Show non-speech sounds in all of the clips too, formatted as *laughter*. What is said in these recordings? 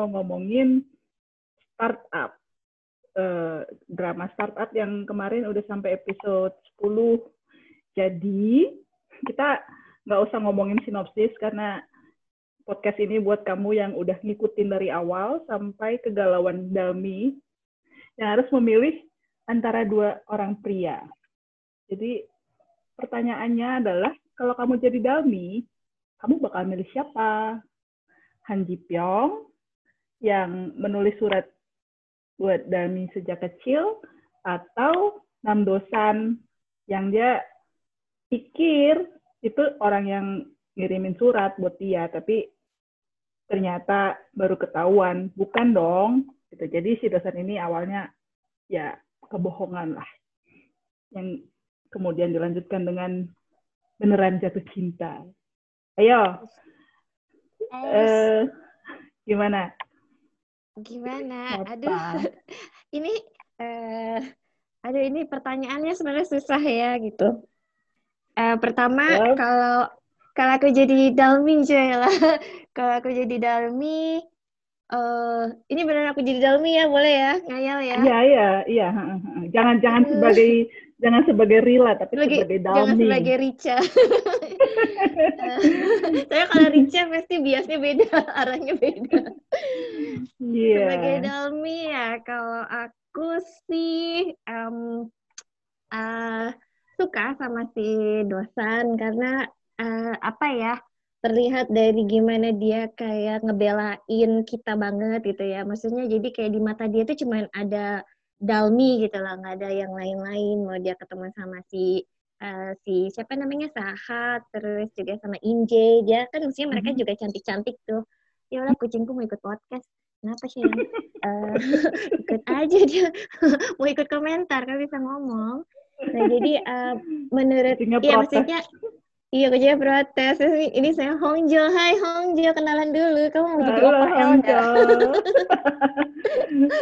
mau ngomongin startup. Uh, drama startup yang kemarin udah sampai episode 10. Jadi, kita nggak usah ngomongin sinopsis karena podcast ini buat kamu yang udah ngikutin dari awal sampai kegalauan Dalmi yang harus memilih antara dua orang pria. Jadi pertanyaannya adalah kalau kamu jadi Dalmi, kamu bakal milih siapa? Han Ji Pyong yang menulis surat buat Dalmi sejak kecil atau Nam Dosan yang dia pikir itu orang yang ngirimin surat buat dia tapi ternyata baru ketahuan. Bukan dong gitu. Jadi si dosen ini awalnya ya kebohongan lah yang kemudian dilanjutkan dengan beneran jatuh cinta. Ayo. Eh, gimana gimana? Apa? aduh *laughs* ini eh aduh ini pertanyaannya sebenarnya susah ya gitu. Uh, pertama yep. kalau kalau aku jadi dalmi lah. *laughs* Kalau aku jadi dalmi uh, ini benar aku jadi dalmi ya boleh ya? Ngayal ya? Iya iya iya jangan jangan uh. sebagai jangan sebagai Rila tapi sebagai, sebagai dalmi. jangan sebagai Rica *laughs* saya kalau Rica pasti biasanya beda arahnya beda yeah. sebagai dalmi ya kalau aku sih um, uh, suka sama si dosan karena uh, apa ya terlihat dari gimana dia kayak ngebelain kita banget gitu ya. Maksudnya jadi kayak di mata dia tuh cuman ada Dalmi gitu lah, nggak ada yang lain-lain. Mau dia ketemu sama si uh, si siapa namanya Sahat, terus juga sama Inje, dia kan maksudnya mereka mm-hmm. juga cantik-cantik tuh. Ya udah kucingku mau ikut podcast. Kenapa sih? uh, *laughs* ikut aja dia *laughs* mau ikut komentar kan bisa ngomong. Nah jadi uh, menurut iya maksudnya Iya, kerja protes. Ini saya Hongjo. Hai Hongjo, kenalan dulu. Kamu mau jadi opa L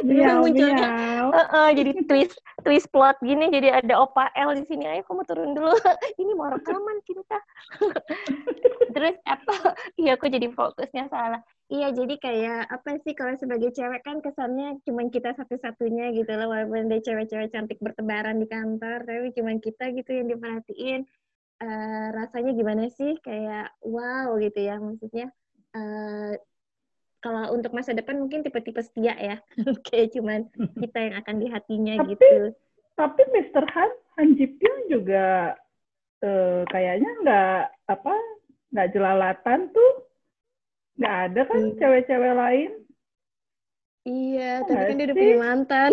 Jadi munculnya, uh, uh, jadi twist twist plot gini. Jadi ada opa L di sini. Ayo kamu turun dulu. *laughs* Ini mau rekaman kita. *laughs* Terus apa? Iya, aku jadi fokusnya salah. Iya, jadi kayak apa sih kalau sebagai cewek kan kesannya cuma kita satu-satunya gitu loh. Walaupun ada cewek-cewek cantik bertebaran di kantor, tapi cuma kita gitu yang diperhatiin uh, rasanya gimana sih? Kayak wow gitu ya maksudnya uh, kalau untuk masa depan mungkin tipe-tipe setia ya. *laughs* Kayak cuman kita yang akan di hatinya tapi, gitu. tapi Mr. Han Han Ji Pyong juga uh, kayaknya nggak apa nggak jelalatan tuh. Nggak ada kan hmm. cewek-cewek lain? Iya tapi kan dia udah punya mantan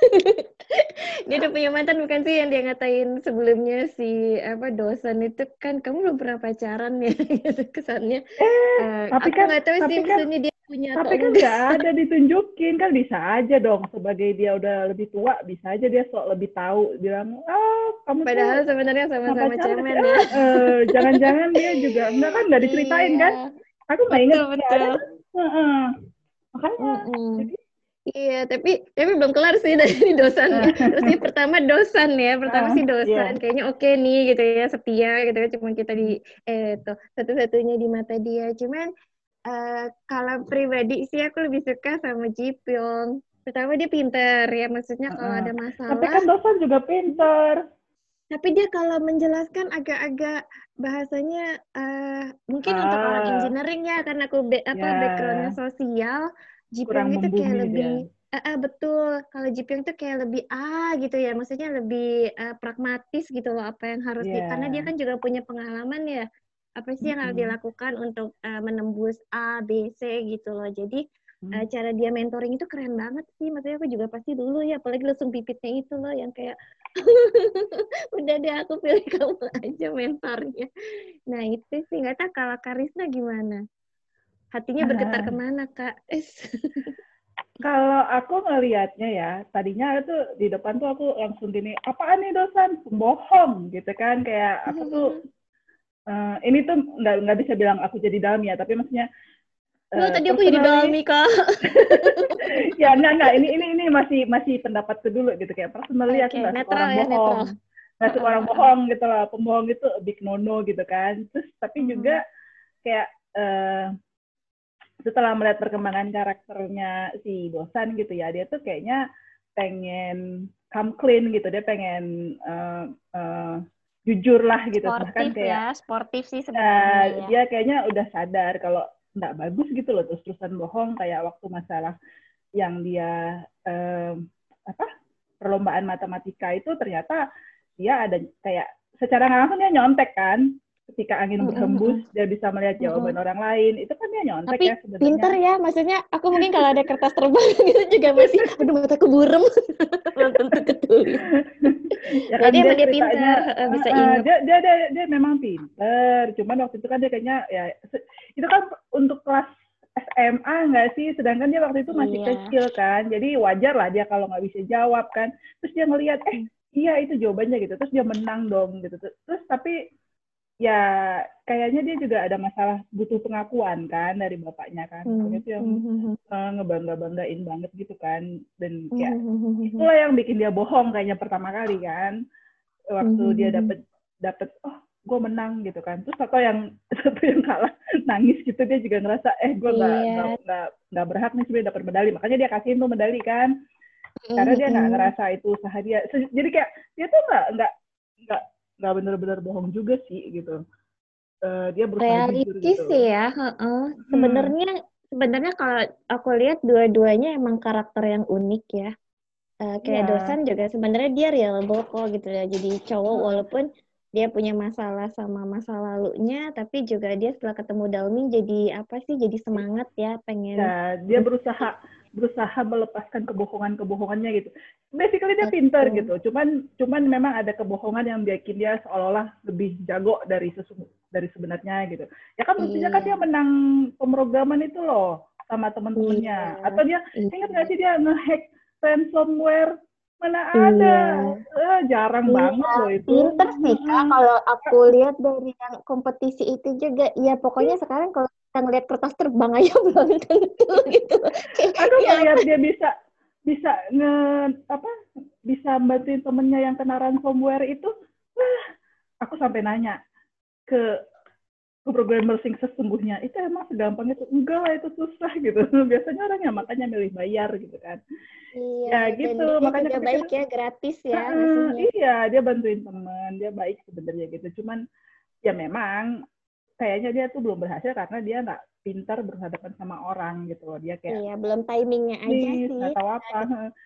*laughs* dia udah punya mantan bukan sih yang dia ngatain sebelumnya si apa dosen itu? Kan kamu belum pernah pacaran ya *laughs* gitu kesannya. Eh, uh, tapi aku kan, nggak tahu sih kan, maksudnya dia punya tapi kan nggak ada *laughs* ditunjukin. Kan bisa aja dong sebagai dia udah lebih tua bisa aja dia sok lebih tahu. Bilang oh kamu padahal tuh, sebenarnya sama-sama cemen ya. Uh, jangan-jangan dia juga enggak kan nggak diceritain iya. kan aku nggak ingat betul, betul. Uh, uh. makanya mm -mm. jadi Iya, tapi tapi belum kelar sih *laughs* dari dosan. Terus ini pertama dosan ya, pertama uh, sih dosan. Yeah. Kayaknya oke okay nih gitu ya, setia gitu ya. Cuma kita di eh tuh satu-satunya di mata dia. Cuman uh, kalau pribadi sih aku lebih suka sama Ji Pyong. Pertama dia pinter ya, maksudnya kalau uh, ada masalah. Tapi kan dosan juga pinter. Tapi dia kalau menjelaskan agak-agak bahasanya uh, mungkin uh, untuk orang engineering ya, karena aku be apa yeah. backgroundnya sosial Jipyong itu kayak lebih uh, uh, betul. Kalau Jipyong itu kayak lebih ah gitu ya maksudnya lebih uh, pragmatis gitu loh apa yang harus yeah. di, karena dia kan juga punya pengalaman ya apa sih yang harus dilakukan untuk uh, menembus A B C gitu loh. Jadi hmm. uh, cara dia mentoring itu keren banget sih. Maksudnya aku juga pasti dulu ya apalagi langsung pipitnya itu loh yang kayak *laughs* udah deh aku pilih kamu aja mentornya. Nah itu sih. Nggak tahu kalau Karisna gimana Hatinya bergetar ke mana, Kak? *laughs* Kalau aku ngelihatnya ya, tadinya itu di depan tuh aku langsung gini, apaan nih dosan? Pembohong gitu kan, kayak aku tuh uh, ini tuh nggak nggak bisa bilang aku jadi dalmi ya, tapi maksudnya Oh, uh, tadi aku jadi dalmi kak. *laughs* ya enggak enggak ini ini ini masih masih pendapat dulu gitu kayak personally okay, aku nggak suka orang ya, bohong, nggak suka orang bohong gitu lah, pembohong itu big nono gitu kan. Terus tapi hmm. juga kayak uh, setelah melihat perkembangan karakternya si dosan gitu ya dia tuh kayaknya pengen come clean gitu dia pengen uh, uh, jujur lah gitu sportif bahkan kayak ya, sportif sih sebenarnya uh, ya. dia kayaknya udah sadar kalau nggak bagus gitu loh terus terusan bohong kayak waktu masalah yang dia uh, apa perlombaan matematika itu ternyata dia ada kayak secara langsung dia nyontek kan ketika angin berhembus dia bisa melihat jawaban orang lain itu kan dia nyontek Tapi ya sebenarnya. pinter ya maksudnya aku mungkin kalau ada kertas terbang *laughs* gitu juga *laughs* masih aduh mataku burem. *laughs* Belum tentu ketulis. Ya kan, dia, dia pinter bisa uh, ingat. dia, dia, dia dia memang pinter. Cuman waktu itu kan dia kayaknya ya itu kan untuk kelas SMA nggak sih? Sedangkan dia waktu itu masih iya. kecil kan. Jadi wajar lah dia kalau nggak bisa jawab kan. Terus dia ngelihat eh iya itu jawabannya gitu. Terus dia menang dong gitu. Terus tapi ya kayaknya dia juga ada masalah butuh pengakuan kan dari bapaknya kan hmm. itu yang hmm. uh, ngebangga banggain banget gitu kan dan kayak hmm. itulah yang bikin dia bohong kayaknya pertama kali kan waktu hmm. dia dapet dapet oh gue menang gitu kan terus atau yang *laughs* satu yang kalah nangis gitu dia juga ngerasa eh gue nggak yeah. nggak nggak berhak nih sebenarnya dapat medali makanya dia kasihin tuh medali kan karena dia nggak ngerasa itu usaha dia jadi kayak dia tuh nggak nggak nggak nggak benar-benar bohong juga sih gitu uh, dia berusaha realistis gitu. sih ya uh -uh. sebenarnya hmm. sebenarnya kalau aku lihat dua-duanya emang karakter yang unik ya uh, kayak yeah. dosen juga sebenarnya dia reliable kok gitu ya jadi cowok hmm. walaupun dia punya masalah sama masa lalunya tapi juga dia setelah ketemu Dalmi jadi apa sih jadi semangat ya pengen ya, dia berusaha berusaha melepaskan kebohongan-kebohongannya gitu. Basically dia pinter gitu. Cuman cuman memang ada kebohongan yang bikin dia seolah-olah lebih jago dari sesu, dari sebenarnya gitu. Ya kan mestinya kan dia iya. menang pemrograman itu loh sama teman-temannya. Iya. Atau dia iya. ingat nggak sih dia ngehack ransomware mana ada iya. eh, jarang iya, banget loh itu pinter sih kak kalau aku lihat dari yang kompetisi itu juga ya pokoknya sekarang kalau kita ngeliat kertas terbang aja *laughs* belum tentu gitu. *laughs* Aduh, ya, ngeliat dia bisa bisa nge apa bisa bantuin temennya yang kena ransomware itu, wah, aku sampai nanya ke ke programmer sing sesungguhnya itu emang segampang itu enggak lah itu susah *laughs* gitu. Biasanya orang yang makanya milih bayar gitu kan. Iya ya gitu. makanya dia baik ya gratis ya uh, iya dia bantuin teman dia baik sebenarnya gitu. Cuman ya memang kayaknya dia tuh belum berhasil karena dia nggak pintar berhadapan sama orang gitu loh. Dia kayak iya belum timingnya aja sih. tahu apa.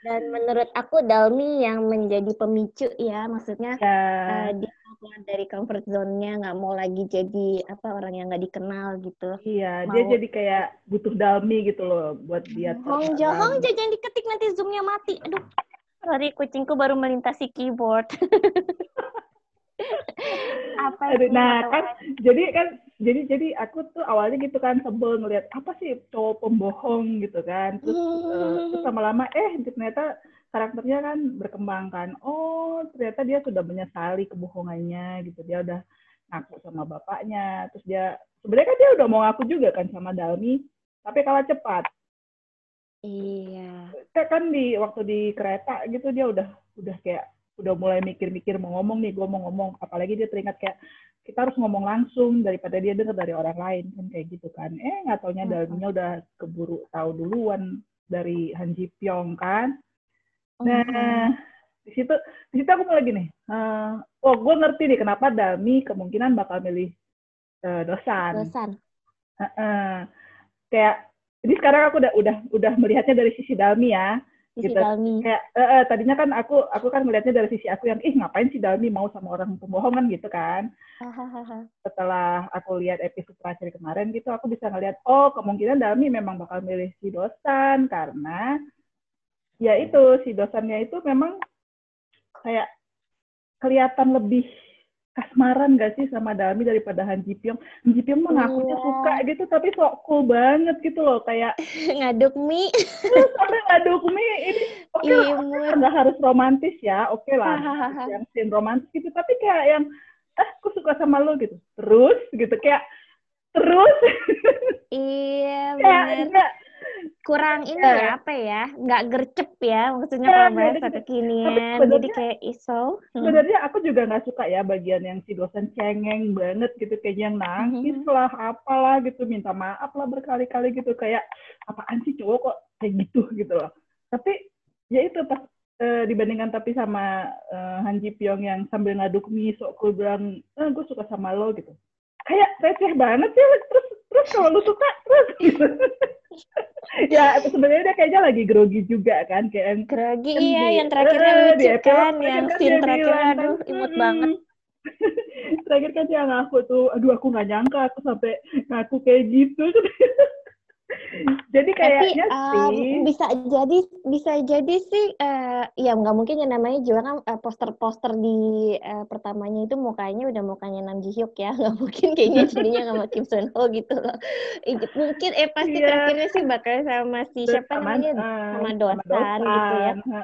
Dan menurut aku Dalmi yang menjadi pemicu ya maksudnya ya. Uh, dia keluar dari comfort zone-nya nggak mau lagi jadi apa orang yang nggak dikenal gitu. Iya mau... dia jadi kayak butuh Dalmi gitu loh buat dia Hong Jo Hong jangan diketik nanti zoomnya mati. Aduh sorry kucingku baru melintasi keyboard. *laughs* Apa Aduh, nah kan jadi kan jadi jadi aku tuh awalnya gitu kan sebel ngelihat apa sih cowok pembohong? gitu kan. Terus, uh, terus lama-lama eh ternyata karakternya kan berkembang kan. Oh ternyata dia sudah menyesali kebohongannya gitu. Dia udah ngaku sama bapaknya. Terus dia sebenarnya kan dia udah mau ngaku juga kan sama Dalmi tapi kalah cepat. Iya. Kan di waktu di kereta gitu dia udah udah kayak udah mulai mikir-mikir mau ngomong nih gue mau ngomong. Apalagi dia teringat kayak kita harus ngomong langsung daripada dia dengar dari orang lain kan kayak gitu kan. Eh nggak taunya dalamnya udah keburu tahu duluan dari Han Ji Pyong kan. Nah di situ di situ aku mulai gini uh, oh gue ngerti nih kenapa Dami kemungkinan bakal milih uh, Dosan. Dosan. Uh, uh, kayak jadi sekarang aku udah udah udah melihatnya dari sisi Dami ya sisi gitu. Dalmi. Kayak uh, uh, tadinya kan aku aku kan melihatnya dari sisi aku yang ih ngapain sih Dalmi mau sama orang pembohongan gitu kan. Setelah aku lihat episode terakhir kemarin gitu aku bisa ngelihat oh kemungkinan Dalmi memang bakal milih si dosan karena ya itu si dosannya itu memang kayak kelihatan lebih kasmaran gak sih sama Dami daripada Han Ji Pyong? Han Ji Pyong mah ngakunya yeah. suka gitu tapi sok cool banget gitu loh kayak *laughs* ngaduk mie. sampai ngaduk mie ini oke okay lah nggak harus romantis ya oke okay lah yang scene romantis gitu tapi kayak yang eh aku suka sama lo gitu. Terus gitu kayak terus. Iya *laughs* kayak enggak kurang ini ya apa ya nggak gercep ya maksudnya kalau bahasa kekinian. Jadi kayak iso hmm. sebenarnya aku juga nggak suka ya bagian yang si dosen cengeng banget gitu kayak yang nangis mm-hmm. lah apalah gitu minta maaf lah berkali-kali gitu kayak apaan sih cowok kok kayak gitu? gitu loh. Tapi ya itu pas e, dibandingkan tapi sama e, Han Ji Pyong yang sambil ngaduk mie sok gue bilang eh, gue suka sama lo gitu. Kayak receh banget sih terus terus kalau lu suka terus? Gitu *laughs* ya sebenarnya dia kayaknya lagi grogi juga kan kayak grogi kan iya di, yang terakhirnya uh, lucu kan yang kan scene terakhir aduh imut hmm, banget. *laughs* Terakhir kan dia ngaku tuh aduh aku nggak nyangka aku sampai ngaku kayak gitu *laughs* *laughs* jadi kayaknya Tapi, um, sih bisa jadi bisa jadi sih uh, ya nggak mungkin ya namanya juga kan uh, poster-poster di uh, pertamanya itu mukanya udah mukanya Nam Ji Hyuk ya *laughs* nggak mungkin kayaknya jadinya sama *laughs* Kim Sun Ho gitu loh mungkin eh pasti yeah. terakhirnya sih bakal sama si siapa namanya uh, sama dosan, dosan gitu ya uh,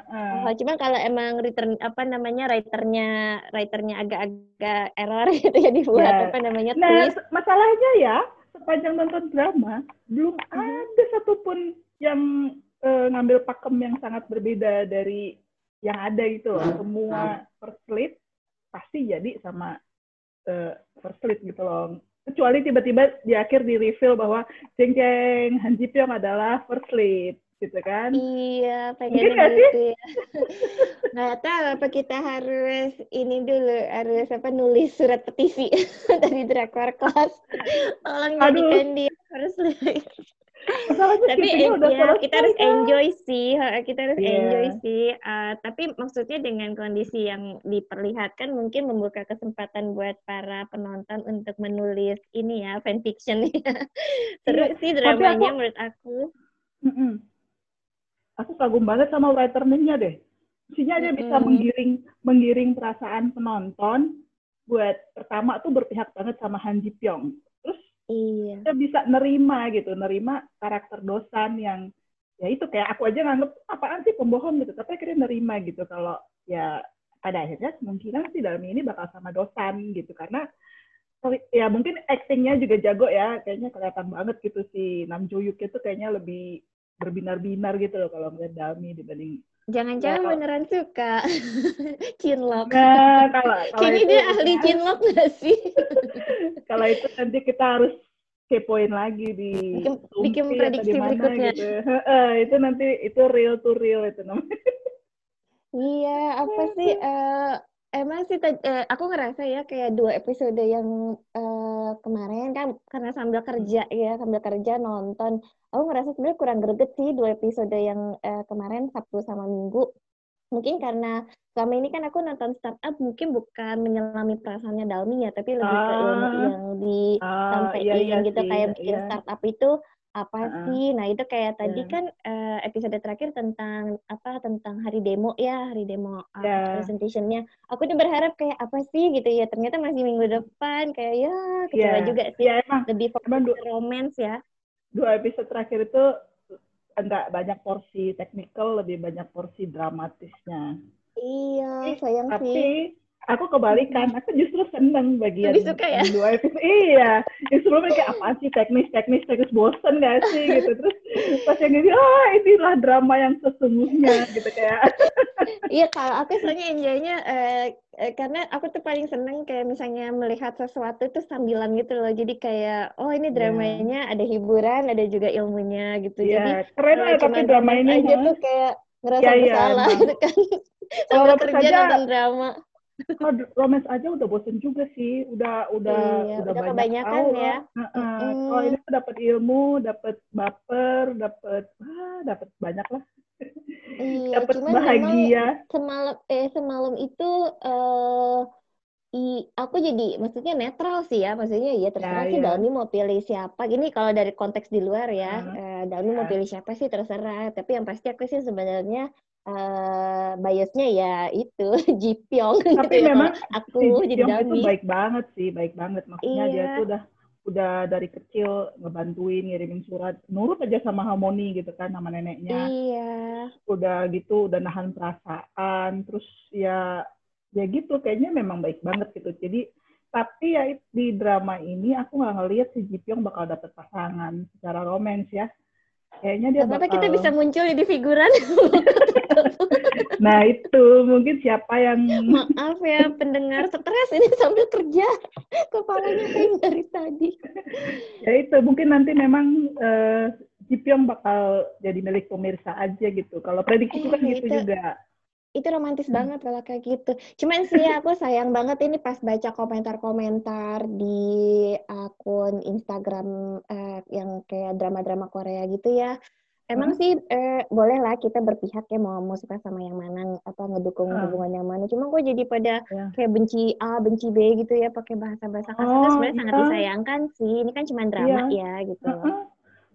uh. cuman kalau emang return apa namanya writernya writernya agak-agak error gitu ya dibuat yeah. apa namanya nah, twist masalahnya ya sepanjang nonton drama belum ada satupun yang uh, ngambil pakem yang sangat berbeda dari yang ada gitu loh. Semua first lead pasti jadi sama uh, first lead gitu loh. Kecuali tiba-tiba di akhir di reveal bahwa Jeng Jeng Han Ji Pyong adalah first lead gitu kan? Iya, pengen gitu ya. *laughs* Nggak tahu apa kita harus ini dulu harus apa nulis surat petisi *laughs* dari drakor kelas. Tolong jadikan dia harus tapi ya, kita harus enjoy sih kita harus yeah. enjoy sih uh, tapi maksudnya dengan kondisi yang diperlihatkan mungkin membuka kesempatan buat para penonton untuk menulis ini ya fanfiction ya *laughs* seru yeah. sih dramanya aku, menurut aku mm -mm aku kagum banget sama writernya deh. Maksudnya dia bisa menggiring menggiring perasaan penonton buat pertama tuh berpihak banget sama Han Ji Pyong. Terus iya. dia bisa nerima gitu, nerima karakter dosan yang ya itu kayak aku aja nganggep apaan sih pembohong gitu, tapi akhirnya nerima gitu kalau ya pada akhirnya kemungkinan sih dalam ini bakal sama dosan gitu karena ya mungkin actingnya juga jago ya kayaknya kelihatan banget gitu si Nam Jo Yuk itu kayaknya lebih berbinar-binar gitu loh kalau melihat Dami dibanding Jangan-jangan ya, beneran suka cinlok. *laughs* Nah, kalau, kalau Kayaknya dia ahli cinlok nggak sih? *laughs* kalau itu nanti kita harus kepoin lagi di bikin, bikin prediksi berikutnya. Gitu. Itu nanti itu real to real itu namanya. Iya, apa sih? Uh, emang sih uh, aku ngerasa ya kayak dua episode yang uh, kemarin kan karena sambil kerja ya sambil kerja nonton aku ngerasa sebenarnya kurang greget sih dua episode yang uh, kemarin Sabtu sama Minggu mungkin karena selama ini kan aku nonton startup mungkin bukan menyelami perasaannya Dalmi ya tapi lebih ke ilmu ah. yang disampaikan uh, iya, iya gitu sih, kayak bikin iya. startup itu apa uh-uh. sih? Nah itu kayak tadi yeah. kan uh, episode terakhir tentang apa tentang hari demo ya hari demo uh, yeah. presentationnya. Aku tuh berharap kayak apa sih gitu ya. Ternyata masih minggu depan kayak ya kecewa yeah. juga sih. Yeah, emang. Lebih fokus ke romance ya. Dua episode terakhir itu enggak banyak porsi teknikal, lebih banyak porsi dramatisnya. Iya, sayang Tapi, sih aku kebalikan aku justru seneng bagian Lebih suka ya? dua episode iya sebelumnya kayak apa sih teknis teknis teknis bosen gak sih? Gitu. Terus pas yang ini oh inilah drama yang sesungguhnya gitu kayak. Iya kalau aku sebenarnya enjoynya eh, eh, karena aku tuh paling seneng kayak misalnya melihat sesuatu itu sambilan gitu loh. Jadi kayak oh ini iya. dramanya yeah. ada hiburan ada juga ilmunya gitu. Yeah, jadi keren lah tapi drama ini aja tuh kayak ngerasa yeah, bersalah yeah, gitu kan. *laughs* Sambil kerja nonton drama *laughs* kalau romance aja udah bosen juga sih. Udah udah iya, udah, udah banyak tahu ya. uh, uh, mm. kalau ini dapat ilmu dapat baper dapat ah, dapat banyak lah. Iya, *laughs* dapat bahagia. semalam eh semalam itu uh, I, aku jadi maksudnya netral sih ya. Maksudnya ya terserah ya, sih ya. Dalmi mau pilih siapa. Gini kalau dari konteks di luar ya uh, uh, Dalmi ya. mau pilih siapa sih terserah. Tapi yang pasti aku sih sebenarnya uh, biasnya ya itu *laughs* Jipyong tapi gitu memang aku si jadi itu baik banget sih baik banget. Maksudnya iya. dia tuh udah udah dari kecil ngebantuin ngirimin surat nurut aja sama harmoni gitu kan sama neneknya. Iya. Udah gitu udah nahan perasaan terus ya ya gitu kayaknya memang baik banget gitu. Jadi tapi ya di drama ini aku nggak ngelihat si Jipyong bakal dapet pasangan secara romans ya kayaknya dia bakal... kita bisa muncul di figuran. *laughs* nah itu mungkin siapa yang maaf ya pendengar stres ini sambil kerja kepalanya kayak dari tadi. *laughs* ya itu mungkin nanti memang uh, Jipyong bakal jadi milik pemirsa aja gitu. Kalau prediksi eh, kan gitu itu, juga itu romantis hmm. banget kalau kayak gitu. Cuman sih aku sayang banget ini pas baca komentar-komentar di akun Instagram eh, yang kayak drama-drama Korea gitu ya. Emang hmm. sih eh, boleh lah kita berpihak ya mau mau suka sama yang mana apa ngedukung hmm. hubungan yang mana. Cuma kok jadi pada yeah. kayak benci A, benci B gitu ya pakai bahasa-bahasa kasar. Oh, sebenarnya sangat iya. disayangkan sih. Ini kan cuma drama yeah. ya gitu. Uh -huh.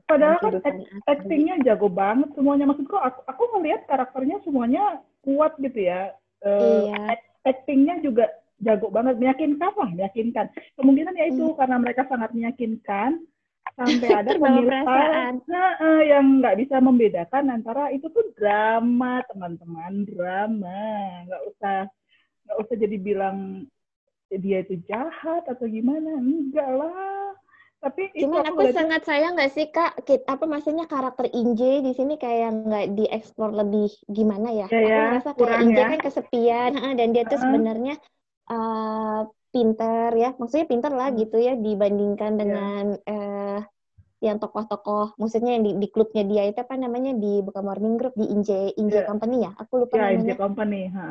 Padahal kan actingnya jago banget semuanya. Maksudku aku, aku ngelihat karakternya semuanya kuat gitu ya. Uh, iya. Actingnya juga jago banget, meyakinkan lah, meyakinkan. Kemungkinan ya itu hmm. karena mereka sangat meyakinkan sampai ada *laughs* pemirsa nah, uh, yang nggak bisa membedakan antara itu tuh drama teman-teman drama nggak usah nggak usah jadi bilang dia itu jahat atau gimana enggak lah tapi cuman aku, aku sangat sayang nggak sih kak apa maksudnya karakter Inje di sini kayak nggak dieksplor lebih gimana ya, ya aku ya, merasa kayak Inje ya. kan kesepian dan dia tuh uh -huh. sebenarnya uh, pinter ya maksudnya pinter lah hmm. gitu ya dibandingkan iya. dengan uh, yang tokoh-tokoh maksudnya yang di, di klubnya dia itu apa namanya di bukan morning group di Inje Inje yeah. Company ya aku lupa yeah, namanya Inje Company ha.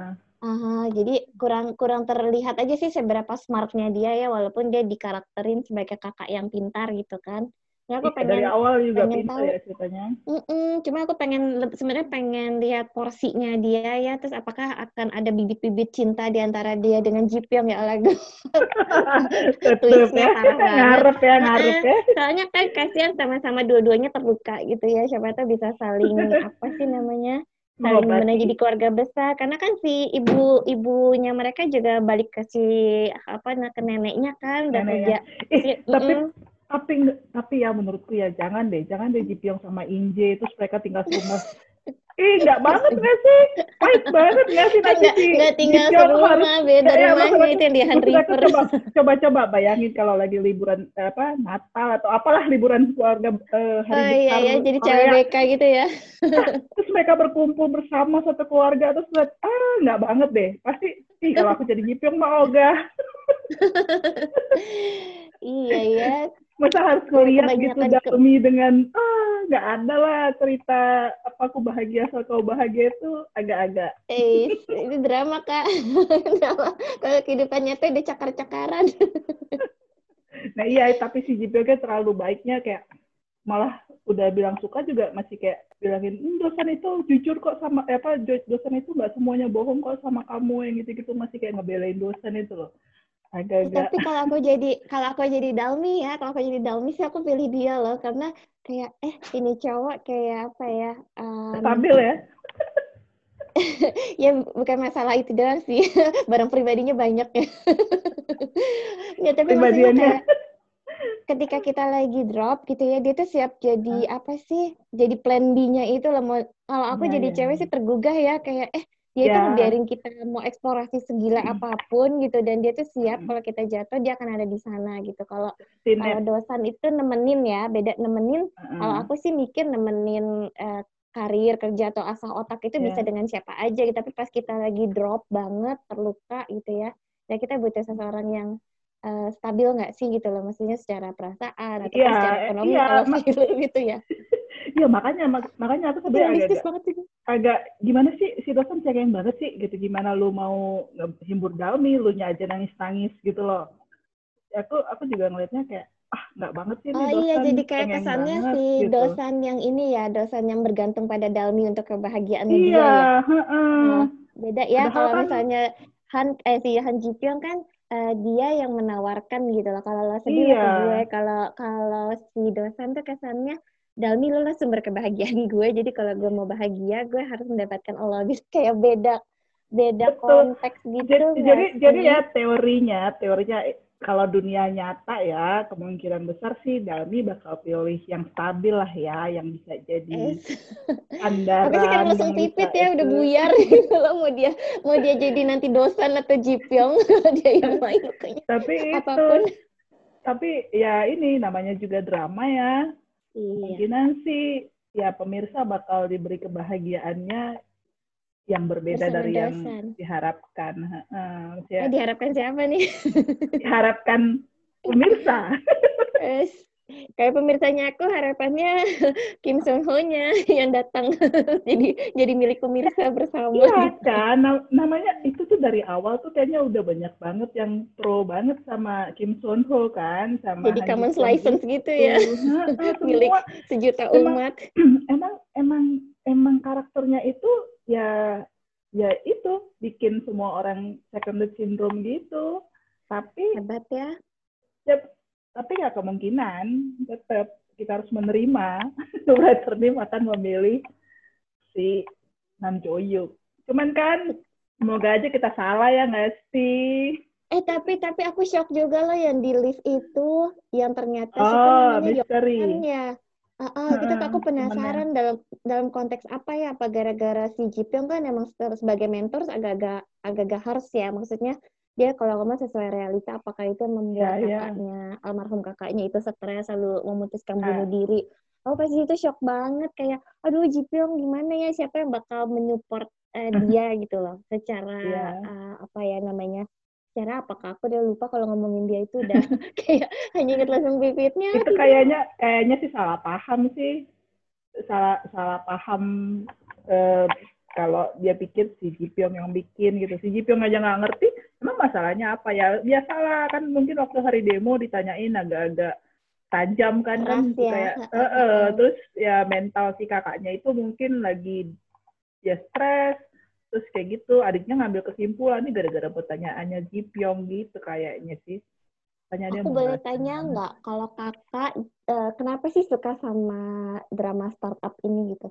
Aha, jadi kurang kurang terlihat aja sih seberapa smartnya dia ya walaupun dia dikarakterin sebagai kakak yang pintar gitu kan. Ya aku pengen dari awal juga pengen pintar tahu. ya ceritanya. Mm-mm, cuma aku pengen sebenarnya pengen lihat porsinya dia ya terus apakah akan ada bibit-bibit cinta di antara dia dengan Jipyong *laughs* ya lagu. Tutup ya. Ngarep ya, ngarep ya. Soalnya kan kasihan sama-sama dua-duanya terluka gitu ya. Siapa tahu bisa saling *laughs* apa sih namanya? Saling oh, jadi keluarga besar? Karena kan si ibu ibunya mereka juga balik ke si apa ke neneknya kan udah kerja. eh, tapi mm. tapi tapi ya menurutku ya jangan deh jangan deh Jipyong sama Inje terus mereka tinggal semua Ih, enggak banget nggak sih? Pahit banget nggak sih nanti sih? Enggak tinggal serumah, beda ya, rumahnya itu yang di Han River. Coba, coba, coba bayangin kalau lagi liburan apa Natal atau apalah liburan keluarga uh, hari oh, besar. iya, iya, jadi cewek BK gitu ya. *laughs* terus mereka berkumpul bersama satu keluarga terus lihat, ah nggak banget deh. Pasti, ih kalau aku jadi Jipyong mah ogah. *laughs* iya ya masa harus ngeliat gitu demi dengan ah nggak ada lah cerita apa aku bahagia soal kau bahagia itu agak-agak. Eh ini drama kak. *laughs* Kalau kehidupan nyata udah cakar-cakaran. *laughs* Nah iya tapi si JPG terlalu baiknya kayak malah udah bilang suka juga masih kayak bilangin hm, dosen itu jujur kok sama eh, apa dosen itu nggak semuanya bohong kok sama kamu yang gitu-gitu masih kayak ngebelain dosen itu loh agak-agak. Tapi kalau aku jadi kalau aku jadi Dalmi ya kalau aku jadi Dalmi sih aku pilih dia loh karena kayak eh ini cowok kayak apa ya um, stabil ya? *laughs* Ya bukan masalah itu doang sih *laughs* barang pribadinya banyak ya. *laughs* Ya tapi maksudnya kayak ketika kita lagi drop gitu ya dia tuh siap jadi apa sih jadi plan B-nya itu loh. Kalau aku nah, jadi ya. cewek sih tergugah ya kayak eh dia yeah. tuh biarin kita mau eksplorasi segila hmm. apa pun gitu dan dia tuh siap hmm. kalau kita jatuh dia akan ada di sana gitu kalau kalau dosan itu nemenin ya beda nemenin hmm. kalau aku sih mikir nemenin uh, karir kerja atau asah otak itu yeah. bisa dengan siapa aja gitu tapi pas kita lagi drop banget terluka gitu ya ya kita butuh seseorang yang uh, stabil nggak sih gitu loh maksudnya secara perasaan atau yeah, secara ekonomi yeah, kalau *laughs* gitu ya *laughs* Iya makanya mak makanya aku sebenarnya agak, banget sih. Agak gimana sih si dosen cengeng banget sih gitu. Gimana lu mau himbur dalmi lu nya aja nangis nangis gitu loh. Aku aku juga ngelihatnya kayak ah nggak banget sih oh iya jadi kayak kesannya banget, si gitu. dosan yang ini ya dosan yang bergantung pada dalmi untuk kebahagiaan iya, dia ya. nah, beda ya kalau kan, misalnya Han eh si Han Ji Pyong kan uh, dia yang menawarkan gitu loh kalau lo sedih iya. gue kalau kalau si dosan tuh kesannya Dalmi lo lah sumber kebahagiaan *laughs* gue. Jadi kalau gue mau bahagia gue harus mendapatkan Allah. Gitu kayak beda beda Betul. konteks gitu jadi jadi, jadi ya teorinya teorinya kalau dunia nyata ya kemungkinan besar sih Dalmi bakal pilih yang stabil lah ya yang bisa jadi andalan *laughs* tapi sih kan langsung pipit ya udah buyar *laughs* kalau mau dia mau dia jadi nanti dosan atau jipyong dia yang main kayaknya tapi apa pun. itu, tapi ya ini namanya juga drama ya Iya. Kemungkinan sih ya pemirsa bakal diberi kebahagiaannya yang berbeda dari yang diharapkan. Uh, ya. eh, diharapkan siapa nih? diharapkan pemirsa. *laughs* Kayak pemirsanya aku harapannya *laughs* Kim Sung Ho nya *laughs* yang datang *laughs* jadi jadi milik pemirsa bersama. Iya kan, namanya itu tuh dari awal tuh kayaknya udah banyak banget yang pro banget sama Kim Sung Ho kan, sama. Jadi common license gitu ya, nah, milik sejuta umat. Emang, *clears throat* emang emang emang karakternya itu ya ya itu bikin semua orang second syndrome gitu. Tapi hebat ya. Ya tapi nggak kemungkinan tetap kita harus menerima. Writer team akan memilih si Nam Joyuk cuman kan semoga aja kita salah ya nggak sih? Eh tapi tapi aku shock juga loh yang di list itu yang ternyata oh, misteri. ya. Uh, uh, kita aku penasaran dalam dalam konteks apa ya apa gara-gara si Ji Pyong kan emang sebagai mentor agak-agak agak-agak harus ya maksudnya dia kalau ngomong sesuai realita apakah itu membuat yeah, kakaknya yeah. almarhum kakaknya itu stres lalu memutuskan bunuh diri. Oh pasti itu shock banget kayak aduh Jipyong gimana ya? Siapa yang bakal menyupport uh, *laughs* dia? Gitu loh. Secara yeah. Iya. uh, apa ya namanya secara apakah aku udah lupa kalau ngomongin dia itu udah *laughs* kayak hanya inget langsung bibitnya itu kayaknya kayaknya sih salah paham sih. Salah salah paham uh, kalau dia pikir si Jipyong yang bikin gitu. Si Jipyong aja nggak ngerti Emang masalahnya apa ya? Biasalah kan mungkin waktu hari demo ditanyain agak-agak tajam kan kan ya. kayak uh, uh, terus ya mental si kakaknya itu mungkin lagi ya stres terus kayak gitu adiknya ngambil kesimpulan ini gara-gara pertanyaannya Jipyong gitu kayaknya sih. Tanya Aku boleh tanya nggak kalau kakak uh, kenapa sih suka sama drama startup ini gitu?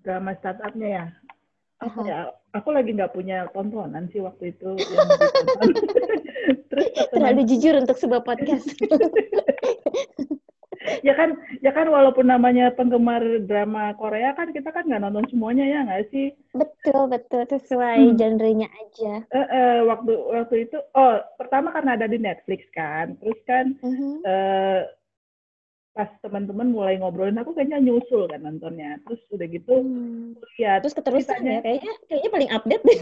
Drama startupnya ya? Apa ya? Aku lagi nggak punya tontonan sih waktu itu. Yang *laughs* Terus terlalu jujur untuk sebuah podcast. *laughs* ya kan, ya kan walaupun namanya penggemar drama Korea kan kita kan nggak nonton semuanya ya nggak sih? Betul betul sesuai hmm. genrenya aja. Uh, uh, waktu waktu itu, oh pertama karena ada di Netflix kan, terus kan uh -huh. uh, pas teman-teman mulai ngobrolin aku kayaknya nyusul kan nontonnya. Terus udah gitu hmm. ya terus keterusan ya kayaknya kayaknya paling update deh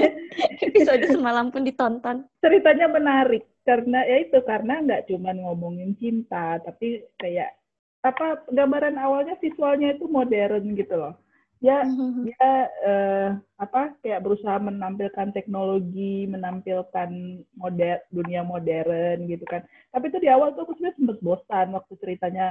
*laughs* episode semalam pun ditonton. Ceritanya menarik karena ya itu karena nggak cuma ngomongin cinta tapi kayak apa gambaran awalnya visualnya itu modern gitu loh ya mm-hmm. dia uh, apa kayak berusaha menampilkan teknologi menampilkan modern dunia modern gitu kan tapi itu di awal tuh aku sebenarnya sempat bosan waktu ceritanya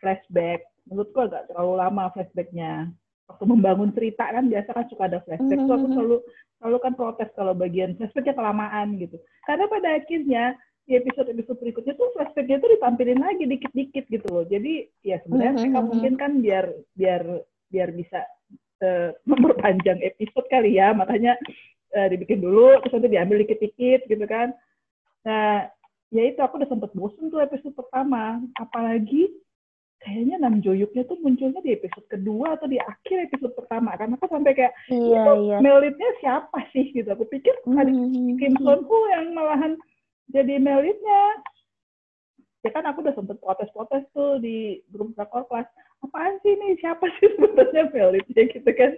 flashback menurutku agak terlalu lama flashbacknya waktu membangun cerita kan biasa kan suka ada flashback mm-hmm. tuh aku selalu selalu kan protes kalau bagian flashbacknya kelamaan gitu karena pada akhirnya di episode-episode berikutnya tuh flashbacknya tuh ditampilin lagi dikit-dikit gitu loh jadi ya sebenarnya mm-hmm. mereka mungkin kan biar biar biar bisa uh, *laughs* memperpanjang episode kali ya. Makanya uh, dibikin dulu terus nanti diambil dikit-dikit gitu kan. Nah ya itu aku udah sempet bosen tuh episode pertama. Apalagi kayaknya Nam Joyuknya tuh munculnya di episode kedua atau di akhir episode pertama. Kan aku sampai kayak iya, itu iya. melitnya siapa sih? Gitu. Aku pikir mm -hmm. Kim Son Ho yang malahan jadi melitnya. Ya kan aku udah sempet protes-protes tuh di grup rakor kelas apaan sih ini? Siapa sih sebetulnya Felitnya gitu kan?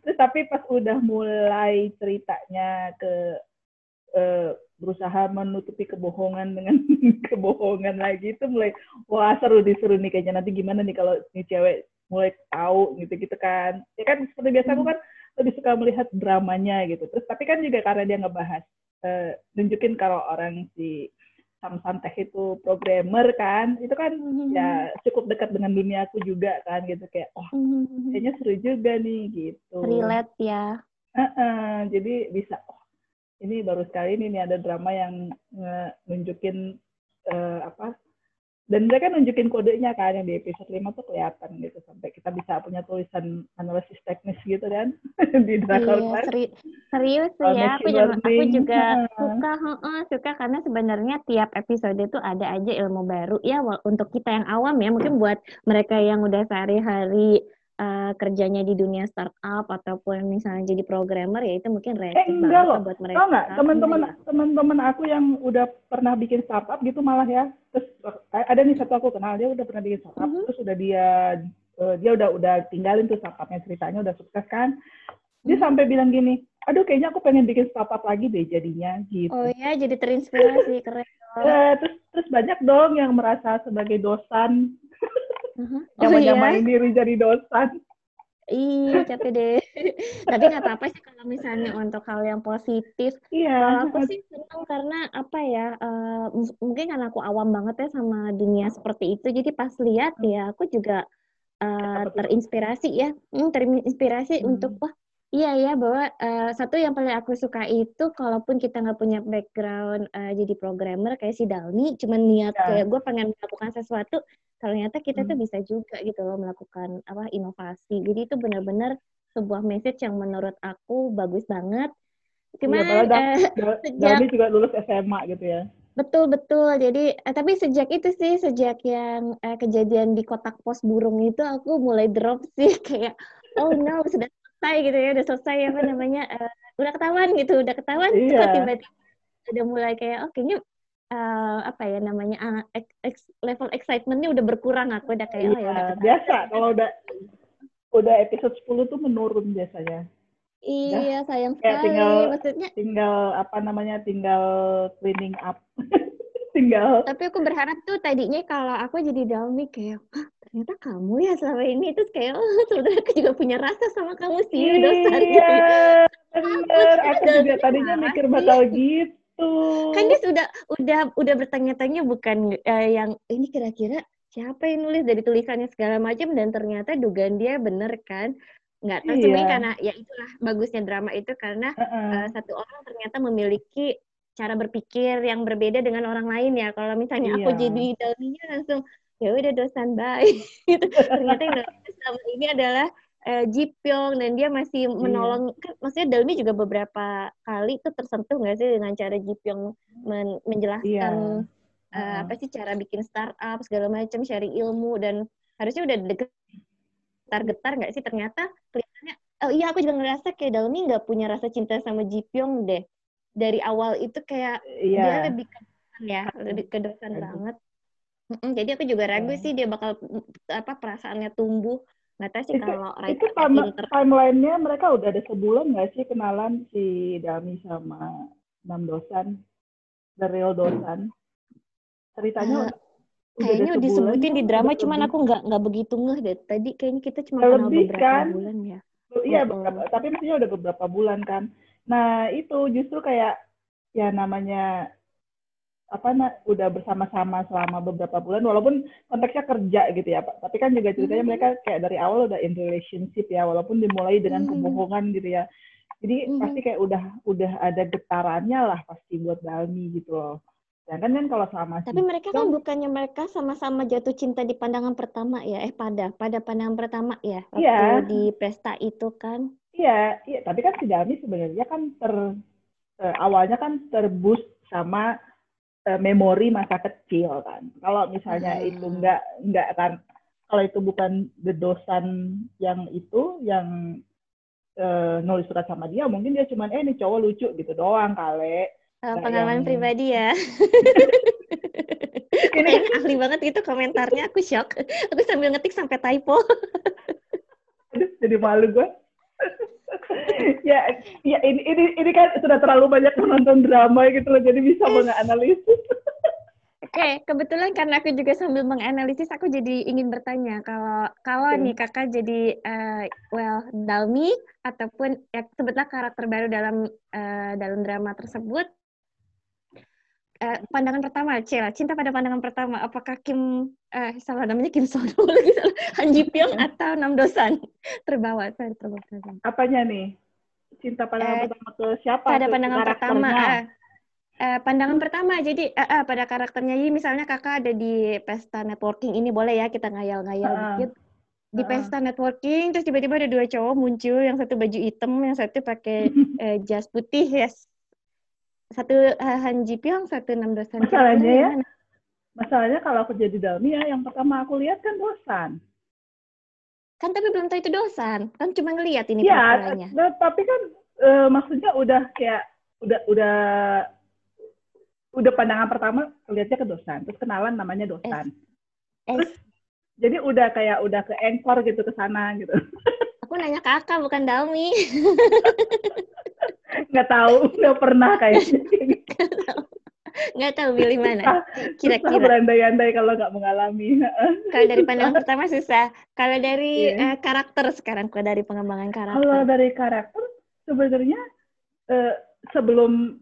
Terus tapi pas udah mulai ceritanya ke uh, berusaha menutupi kebohongan dengan *laughs* kebohongan lagi itu mulai wah seru diseru nih kayaknya. Nanti gimana nih kalau nih cewek mulai tahu gitu gitu kan? Ya kan seperti biasa aku kan lebih suka melihat dramanya gitu. Terus tapi kan juga karena dia ngebahas uh, nunjukin kalau orang si Sam Teh itu programmer kan itu kan mm-hmm. ya cukup dekat dengan dunia aku juga kan gitu kayak oh mm-hmm. kayaknya seru juga nih gitu relate ya uh-uh, jadi bisa oh ini baru sekali ini nih ada drama yang nunjukin uh, apa dan mereka nunjukin kodenya kan yang di episode 5 tuh kelihatan gitu sampai kita bisa punya tulisan analisis teknis gitu kan *laughs* di Drakor iya, seri serius sih ya aku juga, aku juga suka uh, suka karena sebenarnya tiap episode itu ada aja ilmu baru. Ya untuk kita yang awam ya mungkin buat mereka yang udah sehari-hari uh, kerjanya di dunia startup ataupun misalnya jadi programmer ya itu mungkin eh, enggak loh. buat mereka. Tahu nggak teman-teman teman-teman aku yang udah pernah bikin startup gitu malah ya. Terus eh, ada nih satu aku kenal dia udah pernah bikin startup, uh -huh. terus udah dia uh, dia udah udah tinggalin tuh startupnya ceritanya udah sukses kan. Dia hmm. sampai bilang gini, aduh kayaknya aku pengen bikin startup lagi deh jadinya gitu. Oh ya, jadi terinspirasi keren. Uh, terus terus banyak dong yang merasa sebagai dosan uh-huh. oh, menyamain iya? diri jadi dosan. Iya, capek deh. *laughs* Tapi nggak apa-apa sih kalau misalnya untuk hal yang positif. Iya. Kalau aku sih senang karena apa ya, uh, mungkin karena aku awam banget ya sama dunia seperti itu. Jadi pas lihat ya, aku juga uh, terinspirasi ya, hmm, terinspirasi hmm. untuk wah Iya ya bahwa uh, satu yang paling aku suka itu kalaupun kita nggak punya background uh, jadi programmer kayak si Dalmi, cuman niat ya. kayak gue pengen melakukan sesuatu, ternyata kita hmm. tuh bisa juga gitu loh melakukan apa inovasi. Jadi itu benar-benar sebuah message yang menurut aku bagus banget. Cuma ya, uh, sejak, juga lulus SMA gitu ya. Betul betul. Jadi eh, tapi sejak itu sih sejak yang eh, kejadian di kotak pos burung itu aku mulai drop sih *laughs* kayak oh no sudah selesai gitu ya udah selesai apa namanya uh, udah ketahuan gitu udah ketahuan iya. tiba-tiba udah mulai kayak oh kayaknya uh, apa ya namanya uh, ex, level excitementnya udah berkurang aku udah kayak iya, oh ya udah biasa kalau udah udah episode 10 tuh menurun biasanya Iya, sayang sekali. Tinggal, Maksudnya tinggal apa namanya? Tinggal cleaning up. *laughs* tinggal. Tapi aku berharap tuh tadinya kalau aku jadi Dalmi kayak, ternyata kamu ya selama ini itu kayak oh sebenarnya aku juga punya rasa sama kamu sih iya, dosen iya benar *laughs* aku juga tadinya mikir bakal gitu kan dia sudah udah udah bertanya-tanya bukan uh, yang ini kira-kira siapa yang nulis dari tulisannya segala macam dan ternyata dugaan dia bener kan nggak tahu iya. karena ya itulah bagusnya drama itu karena uh -uh. Uh, satu orang ternyata memiliki cara berpikir yang berbeda dengan orang lain ya kalau misalnya iya. aku jadi dalminya langsung ya udah dosan baik *laughs* gitu. ternyata yang selama ini adalah uh, Ji Pyong dan dia masih iya. menolong kan maksudnya Dalmi juga beberapa kali itu tersentuh nggak sih dengan cara Ji Pyong men menjelaskan yeah. uh, apa sih cara bikin startup segala macam sharing ilmu dan harusnya udah deket getar-getar nggak sih ternyata kelihatannya oh iya aku juga ngerasa kayak Dalmi nggak punya rasa cinta sama Ji Pyong deh dari awal itu kayak yeah. dia lebih ke ya lebih ke dosan banget jadi aku juga ragu yeah. sih dia bakal apa perasaannya tumbuh. Nggak tahu sih itu, kalau itu time, inter... timelinenya mereka udah ada sebulan nggak sih kenalan si Dami sama enam dosan, the real dosan. Ceritanya uh, kayaknya udah disebutin di drama, cuman aku nggak nggak begitu ngeh deh. Tadi kayaknya kita cuma kenal beberapa kan? bulan ya. Iya, beberapa, tapi maksudnya udah beberapa bulan kan. Nah itu justru kayak ya namanya apa nah, udah bersama-sama selama beberapa bulan walaupun konteksnya kerja gitu ya Pak. Tapi kan juga ceritanya hmm. mereka kayak dari awal udah in relationship ya walaupun dimulai dengan hmm. kebohongan gitu ya. Jadi hmm. pasti kayak udah udah ada getarannya lah pasti buat Dalmi gitu loh. kan kan kalau sama Tapi mereka kan bukannya mereka sama-sama jatuh cinta di pandangan pertama ya? Eh pada pada pandangan pertama ya waktu yeah. di pesta itu kan? Iya, iya. Tapi kan si Dalmi sebenarnya kan ter eh, awalnya kan terbus sama uh, memori masa kecil kan. Kalau misalnya hmm. itu enggak enggak kan kalau itu bukan the dosan yang itu yang uh, nulis surat sama dia, mungkin dia cuma eh ini cowok lucu gitu doang kali. Uh, pengalaman yang... pribadi ya. *laughs* ini ahli banget gitu komentarnya, aku shock. Aku sambil ngetik sampai typo. Aduh, jadi malu gue. *laughs* ya, ya ini, ini ini kan sudah terlalu banyak menonton drama gitu loh, jadi bisa menganalisis. *laughs* Oke, okay, kebetulan karena aku juga sambil menganalisis, aku jadi ingin bertanya kalau kalau okay. nih kakak jadi uh, well Dalmi ataupun ya sebutlah karakter baru dalam uh, dalam drama tersebut, uh, pandangan pertama, Cila, cinta pada pandangan pertama, apakah Kim, uh, salah namanya Kim Sono lagi salah, Han Ji Pyong atau Nam Dosan terbawa, saya terbawa. Apanya nih? Cinta pandangan uh, pertama ke siapa? Pada pandangan pertama. Uh, uh, pandangan pertama, jadi uh, uh, pada karakternya, jadi misalnya kakak ada di pesta networking ini, boleh ya kita ngayal-ngayal uh, dikit. Di pesta networking, terus tiba-tiba ada dua cowok muncul, yang satu baju hitam, yang satu pakai uh, *laughs* jas putih, yes, satu uh, Han Ji Pyong, satu enam dosan. Masalahnya ya, masalahnya kalau aku jadi Dalmi ya, yang pertama aku lihat kan dosan. Kan tapi belum tahu itu dosan. Kan cuma ngeliat ini ya, tapi kan uh, maksudnya udah kayak udah udah udah pandangan pertama lihatnya ke dosan, terus kenalan namanya dosan. S. Terus jadi udah kayak udah ke engkor gitu ke sana gitu. *laughs* Aku nanya kakak bukan Dalmi. *laughs* nggak tahu, nggak pernah kayaknya. *laughs* nggak tahu pilih mana. Kira-kira. berandai-andai kalau nggak mengalami. *laughs* kalau dari pandangan pertama susah. Kalau dari yeah. Iya. uh, karakter sekarang, kalau dari pengembangan karakter. Kalau dari karakter sebenarnya uh, sebelum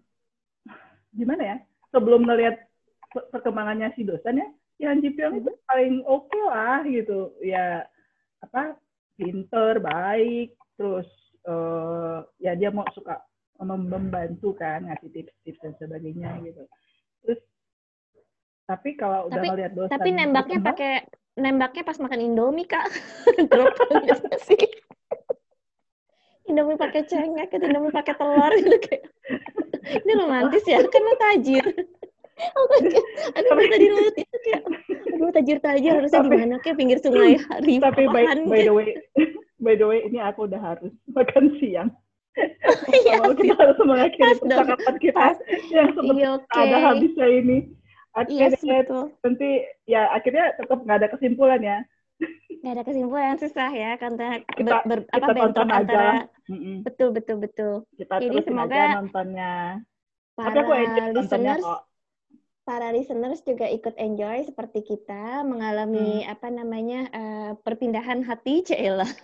gimana ya? Sebelum melihat perkembangannya si dosen ya, yang Ji Pyong itu paling oke okay lah gitu ya apa pinter baik terus uh, ya dia mau suka membantu kan ngasih tips-tips dan sebagainya gitu. Terus tapi kalau udah tapi, ngeliat dosen tapi nembaknya pakai nembaknya pas makan indomie kak. *laughs* Drop sih. Indomie pakai cengek indomie pakai telur gitu kayak. Ini romantis ya kan tajir aduh tapi, tadi laut itu kayak aduh tajir-tajir harusnya tapi, gimana kayak pinggir sungai hari tapi by, by the way *laughs* by the way ini aku udah harus makan siang. *laughs* Iya, kita harus mengakhiri percakapan kita yang sempat iya, okay. ada habisnya ini. Akhirnya yes, nanti ya akhirnya tetap nggak ada kesimpulan ya. Nggak ada kesimpulan susah ya karena kita, ber, ber, kita apa bentrok antara betul betul betul. Kita jadi semoga aja nontonnya. Para Tapi aku listeners kok para listeners juga ikut enjoy seperti kita mengalami hmm. apa namanya uh, perpindahan hati Cela. *laughs*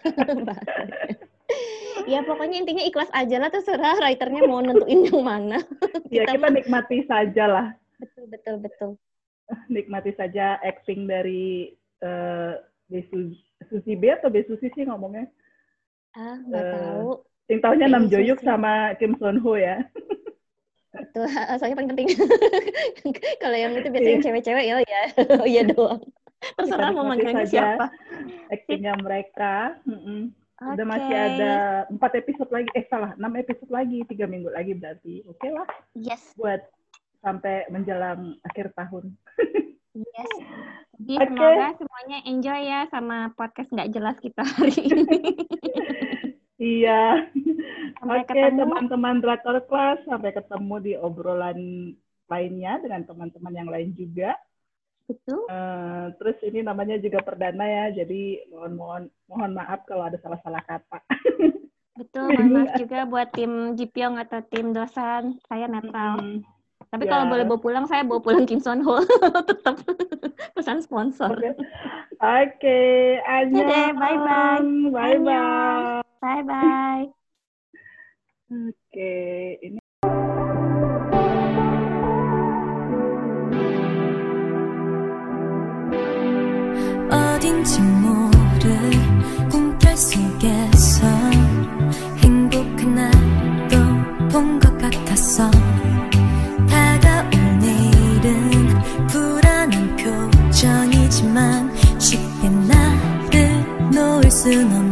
ya pokoknya intinya ikhlas aja lah terserah writernya mau nentuin yang mana. *laughs* ya kita, kita nikmati saja lah. Betul betul betul. *laughs* Nikmati saja acting dari uh, Susi B atau Susi sih ngomongnya? Ah nggak uh, tahu. Yang tahunya Nam Joyuk sama Kim Son Ho ya. Itu *laughs* soalnya paling penting. *laughs* Kalau yang itu biasanya yeah. cewek-cewek ya ya oh *laughs* iya doang. Terserah mau manggilnya siapa. aktingnya mereka. Mm -mm. Okay. udah masih ada empat episode lagi. Eh salah. Enam episode lagi. Tiga minggu lagi berarti. Oke okay lah. Yes. Buat sampai menjelang akhir tahun. Yes. Jadi okay. semoga semuanya enjoy ya sama podcast nggak jelas kita hari ini iya *laughs* Oke, okay, teman-teman Drakor Class, sampai ketemu di obrolan lainnya dengan teman-teman yang lain juga. Betul. Uh, terus ini namanya juga perdana ya, jadi mohon mohon mohon maaf kalau ada salah-salah kata. *laughs* Betul, mohon maaf juga buat tim Jipyong atau tim Dosan, saya netral. Hmm. Tapi ya. kalau boleh bawa pulang, saya bawa pulang Kim Son Ho. *laughs* Tetap pesan sponsor. Oke, okay. okay. bye-bye. Bye-bye. Bye-bye. Oke, ini 어딘지 모를 꿈결 속에서 행복한 날도 본 것 같았어 다가올 내일은 불안한 표정이지만 쉽게 나를 놓을 순 없는